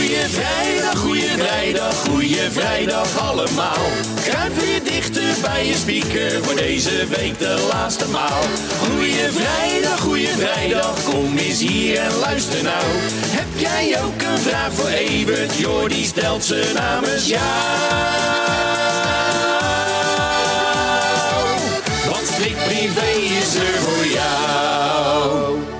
Goeie vrijdag, goeie vrijdag, goeie vrijdag allemaal. Kruip weer dichter bij je speaker voor deze week de laatste maal. Goeie vrijdag, goeie vrijdag, kom eens hier en luister nou. Heb jij ook een vraag voor Evert? Jordi stelt ze namens jou. Want Privé is er voor jou.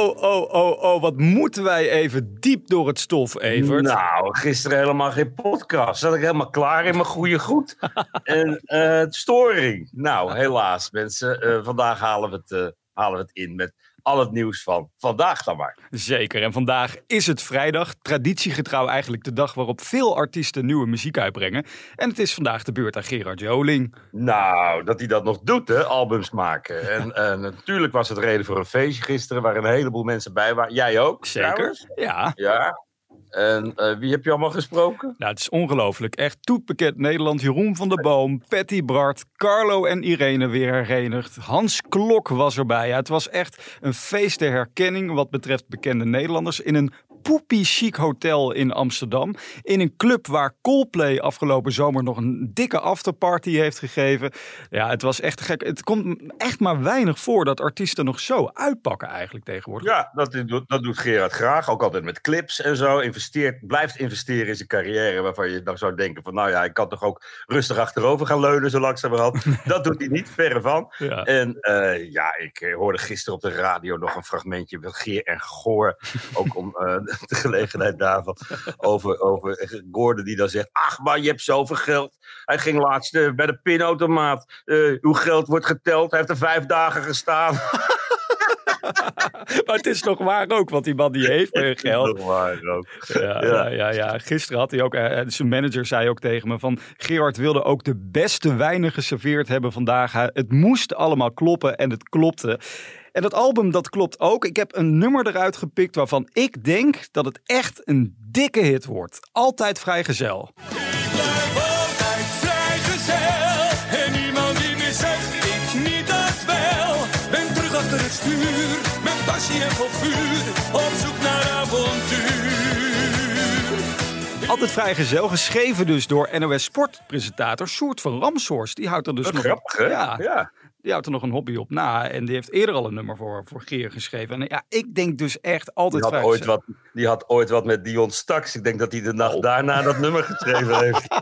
Oh, oh, oh, oh, oh, wat moeten wij even diep door het stof, Evert. Nou, gisteren helemaal geen podcast. Zat ik helemaal klaar in mijn goede goed. en eh, storing. Nou, helaas mensen. Eh, vandaag halen we, het, eh, halen we het in met al het nieuws van vandaag dan maar. Zeker, en vandaag is het vrijdag. Traditiegetrouw eigenlijk de dag waarop veel artiesten nieuwe muziek uitbrengen. En het is vandaag de beurt aan Gerard Joling. Nou, dat hij dat nog doet, hè, albums maken. En eh, natuurlijk was het reden voor een feestje gisteren waar een heleboel mensen bij waren. Jij ook? Zeker, trouwens? ja. Ja. En eh, wie heb je allemaal gesproken? Nou, het is ongelooflijk. Echt toetbekend Nederland. Jeroen van der Boom, Patty Bart, Carlo en Irene weer herenigd. Hans Klok was erbij. Het was echt een feest der herkenning wat betreft bekende Nederlanders. In een poepie chic hotel in Amsterdam. In een club waar Coldplay afgelopen zomer nog een dikke afterparty heeft gegeven. Ja, het was echt gek. Het komt echt maar weinig voor dat artiesten nog zo uitpakken eigenlijk tegenwoordig. Ja, dat, doet- dat doet Gerard graag. Ook altijd met clips en zo. Investeert, blijft investeren in zijn carrière. Waarvan je dan zou denken van... Nou ja, ik kan toch ook rustig achterover gaan leunen zo langzamerhand. dat doet hij niet, verre van. Ja. En eh, ja, ik eh, hoorde gisteren op de radio nog een fragmentje van Geer en Goor. ook om eh, de gelegenheid daarvan. Over, over Gordon die dan zegt... Ach man, je hebt zoveel geld. Hij ging laatst eh, bij de pinautomaat. Eh uw geld wordt geteld. Hij heeft er vijf dagen gestaan. Maar het is nog waar ook, want die man die heeft meer geld. Dat waar ook. Ja, Ja. ja. Gisteren had hij ook, eh, zijn manager zei ook tegen me van... Gerard wilde ook de beste wijnen geserveerd hebben vandaag. Het moest allemaal kloppen en het klopte. En dat album, dat klopt ook. Ik heb een nummer eruit gepikt waarvan ik denk dat het echt een dikke hit wordt. Altijd vrijgezel. blijf altijd vrijgezel. En niemand die meer zegt, ik niet dat wel. Ben terug achter het stuur, met passie en vol vuur. Op zoek naar avontuur. Altijd vrijgezel, geschreven dus door NOS Sportpresentator Sjoerd van Ramshorst. Die houdt er dus nog... grappig, hè? Ja, ja. Die houdt er nog een hobby op na. En die heeft eerder al een nummer voor, voor Geer geschreven. En ja, ik denk dus echt altijd Die had, ooit wat, die had ooit wat met Dion Staks. Ik denk dat hij de nacht Oh. daarna dat nummer geschreven heeft.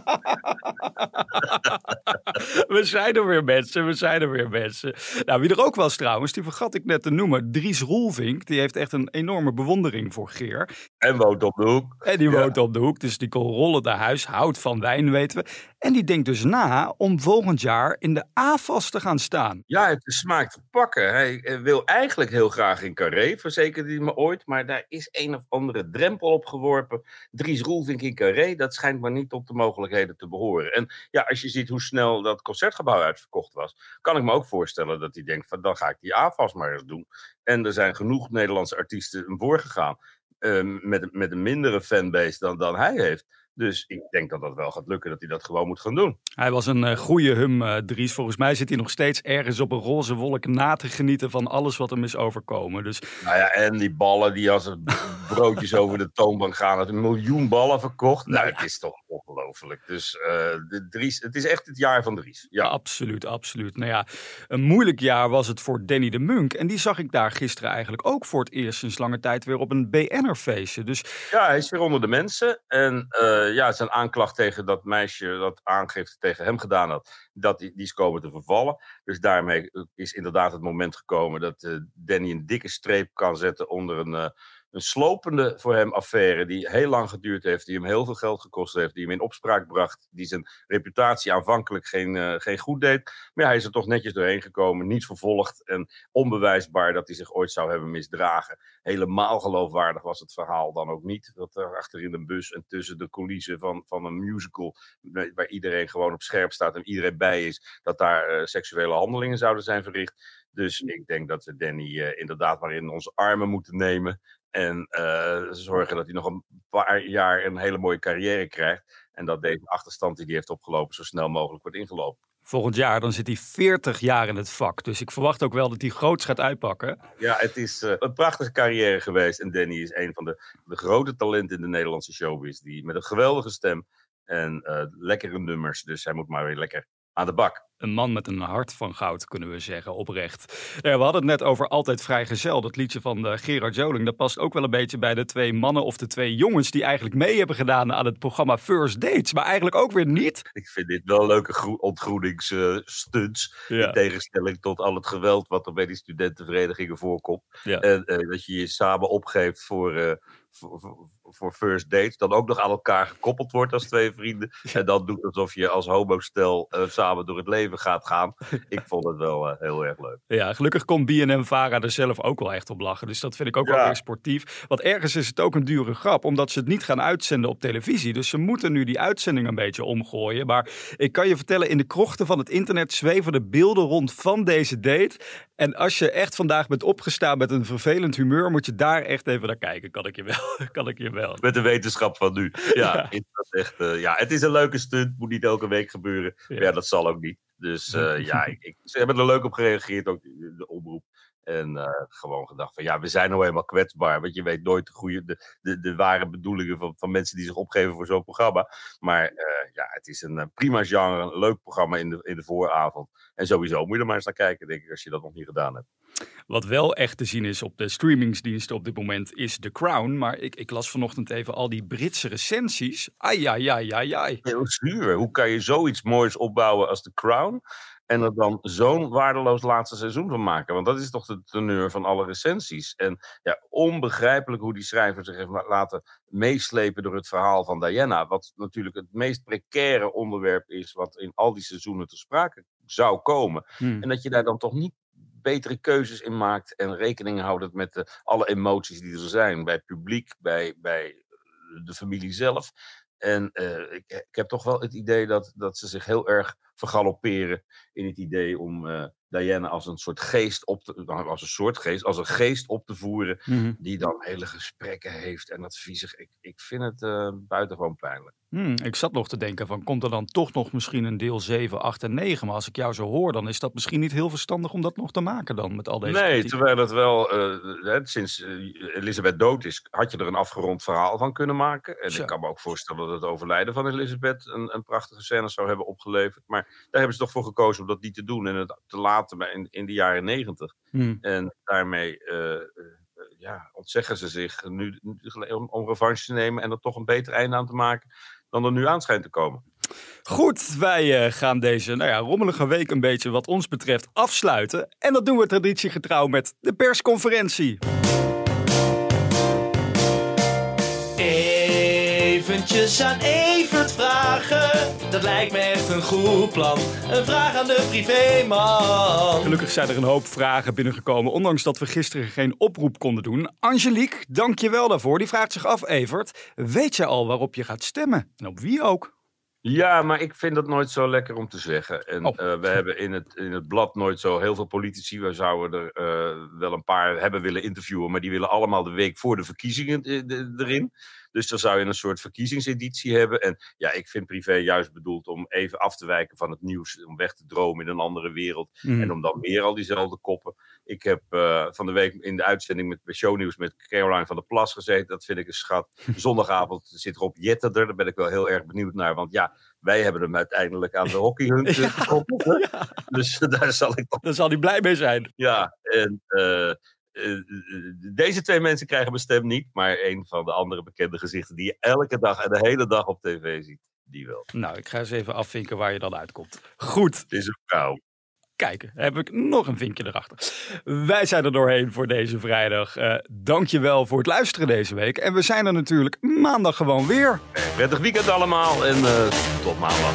We zijn er weer mensen, we zijn er weer mensen. Nou, wie er ook was trouwens, die vergat ik net te noemen. Dries Roelvink, die heeft echt een enorme bewondering voor Geer. En woont op de hoek. En die Ja. woont op de hoek, dus die kon rollen naar huis, houdt van wijn, weten we. En die denkt dus na om volgend jaar in de AFAS te gaan staan. Ja, heeft de smaak te pakken. Hij eh, wil eigenlijk heel graag in Carré, verzekerde hij me ooit. Maar daar is een of andere drempel op geworpen. Dries Roelvink in Carré, dat schijnt maar niet tot de mogelijkheden te behoren. En ja, als je ziet hoe snel dat concertgebouw uitverkocht was, kan ik me ook voorstellen dat hij denkt van dan ga ik die AFAS maar eens doen. En er zijn genoeg Nederlandse artiesten voorgegaan. eh, met, met een mindere fanbase dan, dan hij heeft. Dus ik denk dat dat wel gaat lukken, dat hij dat gewoon moet gaan doen. Hij was een eh, goede hum, eh, Dries. Volgens mij zit hij nog steeds ergens op een roze wolk na te genieten van alles wat hem is overkomen. Dus Nou ja, en die ballen die als het broodjes over de toonbank gaan, het een miljoen ballen verkocht. Nou, Nou het is toch ongelooflijk. Dus eh, de Dries, het is echt het jaar van Dries. Ja. Absoluut, absoluut. Nou ja, een moeilijk jaar was het voor Danny de Munk. En die zag ik daar gisteren eigenlijk ook voor het eerst sinds lange tijd weer op een BN'er-feestje. Dus ja, hij is weer onder de mensen. En eh, ja, zijn aanklacht tegen dat meisje dat aangifte tegen hem gedaan had, dat die, die is komen te vervallen. Dus daarmee is inderdaad het moment gekomen dat eh, Danny een dikke streep kan zetten onder een, een slopende voor hem affaire die heel lang geduurd heeft, die hem heel veel geld gekost heeft, die hem in opspraak bracht, die zijn reputatie aanvankelijk geen, eh, geen goed deed. Maar ja, hij is er toch netjes doorheen gekomen, niet vervolgd en onbewijsbaar dat hij zich ooit zou hebben misdragen. Helemaal geloofwaardig was het verhaal dan ook niet. Dat er achter in een bus en tussen de coulissen van, van een musical, waar iedereen gewoon op scherp staat en iedereen bij is, dat daar eh, seksuele handelingen zouden zijn verricht. Dus ik denk dat we Danny eh, inderdaad maar in onze armen moeten nemen. En eh, zorgen dat hij nog een paar jaar een hele mooie carrière krijgt. En dat deze achterstand die hij heeft opgelopen zo snel mogelijk wordt ingelopen. Volgend jaar dan zit hij 40 jaar in het vak. Dus ik verwacht ook wel dat hij groots gaat uitpakken. Ja, het is eh, een prachtige carrière geweest. En Danny is een van de, de grote talenten in de Nederlandse showbiz. Die met een geweldige stem en eh, lekkere nummers. Dus hij moet maar weer lekker aan de bak. Een man met een hart van goud, kunnen we zeggen, oprecht. Ja, we hadden het net over Altijd Vrijgezel, dat liedje van uh, Gerard Joling. Dat past ook wel een beetje bij de twee mannen of de twee jongens die eigenlijk mee hebben gedaan aan het programma First Dates. Maar eigenlijk ook weer niet. Ik vind dit wel leuke ontgroeningsstunts. Ja. In tegenstelling tot al het geweld wat er bij die studentenverenigingen voorkomt. Ja. En uh, dat je je samen opgeeft voor... Uh, voor, voor first dates, dan ook nog aan elkaar gekoppeld wordt als twee vrienden. En dan doet alsof je als homostel uh, samen door het leven gaat gaan. Ik vond het wel uh, heel erg leuk. Ja, gelukkig kon BNM Vara er zelf ook wel echt op lachen. Dus dat vind ik ook ja. wel weer sportief. Want ergens is het ook een dure grap, omdat ze het niet gaan uitzenden op televisie. Dus ze moeten nu die uitzending een beetje omgooien. Maar ik kan je vertellen, in de krochten van het internet zweven de beelden rond van deze date. En als je echt vandaag bent opgestaan met een vervelend humeur, moet je daar echt even naar kijken. Kan ik je wel. kan ik je wel. Met de wetenschap van nu. Ja, echt, uh, ja het is een leuke stunt. Moet niet elke week gebeuren. Ja, ja dat zal ook niet. Dus uh, ja, ik, ik, ze hebben er leuk op gereageerd, ook de, de omroep. En uh, gewoon gedacht van ja, we zijn nou eenmaal kwetsbaar. Want je weet nooit de, goede, de, de, de ware bedoelingen van, van mensen die zich opgeven voor zo'n programma. Maar uh, ja, het is een prima genre, een leuk programma in de, in de vooravond. En sowieso moet je er maar eens naar kijken, denk ik, als je dat nog niet gedaan hebt. Wat wel echt te zien is op de streamingsdiensten op dit moment is The Crown. Maar ik, ik las vanochtend even al die Britse recensies. Ai, ai, ai, ai, ai. Heel zuur. Hoe kan je zoiets moois opbouwen als The Crown? En er dan zo'n waardeloos laatste seizoen van maken. Want dat is toch de teneur van alle recensies. En ja, onbegrijpelijk hoe die schrijver zich heeft laten meeslepen door het verhaal van Diana. Wat natuurlijk het meest precaire onderwerp is wat in al die seizoenen te sprake zou komen. Hmm. En dat je daar dan toch niet betere keuzes in maakt en rekening houdt met de, alle emoties die er zijn. Bij het publiek, bij, bij de familie zelf. En uh, ik, ik, heb toch wel het idee dat, dat ze zich heel erg vergalopperen in het idee om Diana als een soort geest op te, nou, als een soort geest, als een geest op te voeren, mm -hmm. die dan hele gesprekken heeft en adviezen. Ik, ik vind het uh, buitengewoon pijnlijk. Hmm, ik zat nog te denken van, komt er dan toch nog misschien een deel 7, 8 en 9? Maar als ik jou zo hoor, dan is dat misschien niet heel verstandig om dat nog te maken dan met al deze Nee, kritiek. terwijl het wel, uh, sinds uh, Elisabeth dood is, had je er een afgerond verhaal van kunnen maken. En Zo. ik kan me ook voorstellen dat het overlijden van Elisabeth een, een prachtige scène zou hebben opgeleverd. Maar daar hebben ze toch voor gekozen om dat niet te doen en het te laten in, in de jaren negentig. Hmm. En daarmee ja, ontzeggen ze zich nu om, om revanche te nemen en er toch een beter einde aan te maken dan er nu aan schijnt te komen. Goed, wij uh, gaan deze nou ja, rommelige week een beetje wat ons betreft afsluiten. En dat doen we traditiegetrouw met de persconferentie. Eventjes aan Evert vragen, dat lijkt me echt een goed plan. Een vraag aan de privéman. Gelukkig zijn er een hoop vragen binnengekomen, ondanks dat we gisteren geen oproep konden doen. Angelique, dank je wel daarvoor. Die vraagt zich af, Evert, weet je al waarop je gaat stemmen? En op wie ook? Ja, maar ik vind dat nooit zo lekker om te zeggen. En oh. uh, we hebben in het, in het blad nooit zo heel veel politici. We zouden er uh, wel een paar hebben willen interviewen, maar die willen allemaal de week voor de verkiezingen erin. Dus dan zou je een soort verkiezingseditie hebben. En ja, ik vind privé juist bedoeld om even af te wijken van het nieuws. Om weg te dromen in een andere wereld. Mm. En om dan meer al diezelfde koppen. Ik heb uh, van de week in de uitzending met Shownieuws met Caroline van der Plas gezeten. Dat vind ik een schat. Zondagavond zit Rob Jetter er. Daar ben ik wel heel erg benieuwd naar. Want ja, wij hebben hem uiteindelijk aan de hockeyhunt ja, gekoppeld. Ja. Dus daar zal ik... Daar zal hij blij mee zijn. Ja, en... Uh, deze twee mensen krijgen mijn stem niet, maar een van de andere bekende gezichten die je elke dag en de hele dag op tv ziet, die wel. Nou, ik ga eens even afvinken waar je dan uitkomt. Goed. Het is een vrouw. Kijk, heb ik nog een vinkje erachter. Wij zijn er doorheen voor deze vrijdag. Uh, dankjewel voor het luisteren deze week. En we zijn er natuurlijk maandag gewoon weer. Prettig weekend allemaal en uh, tot maandag.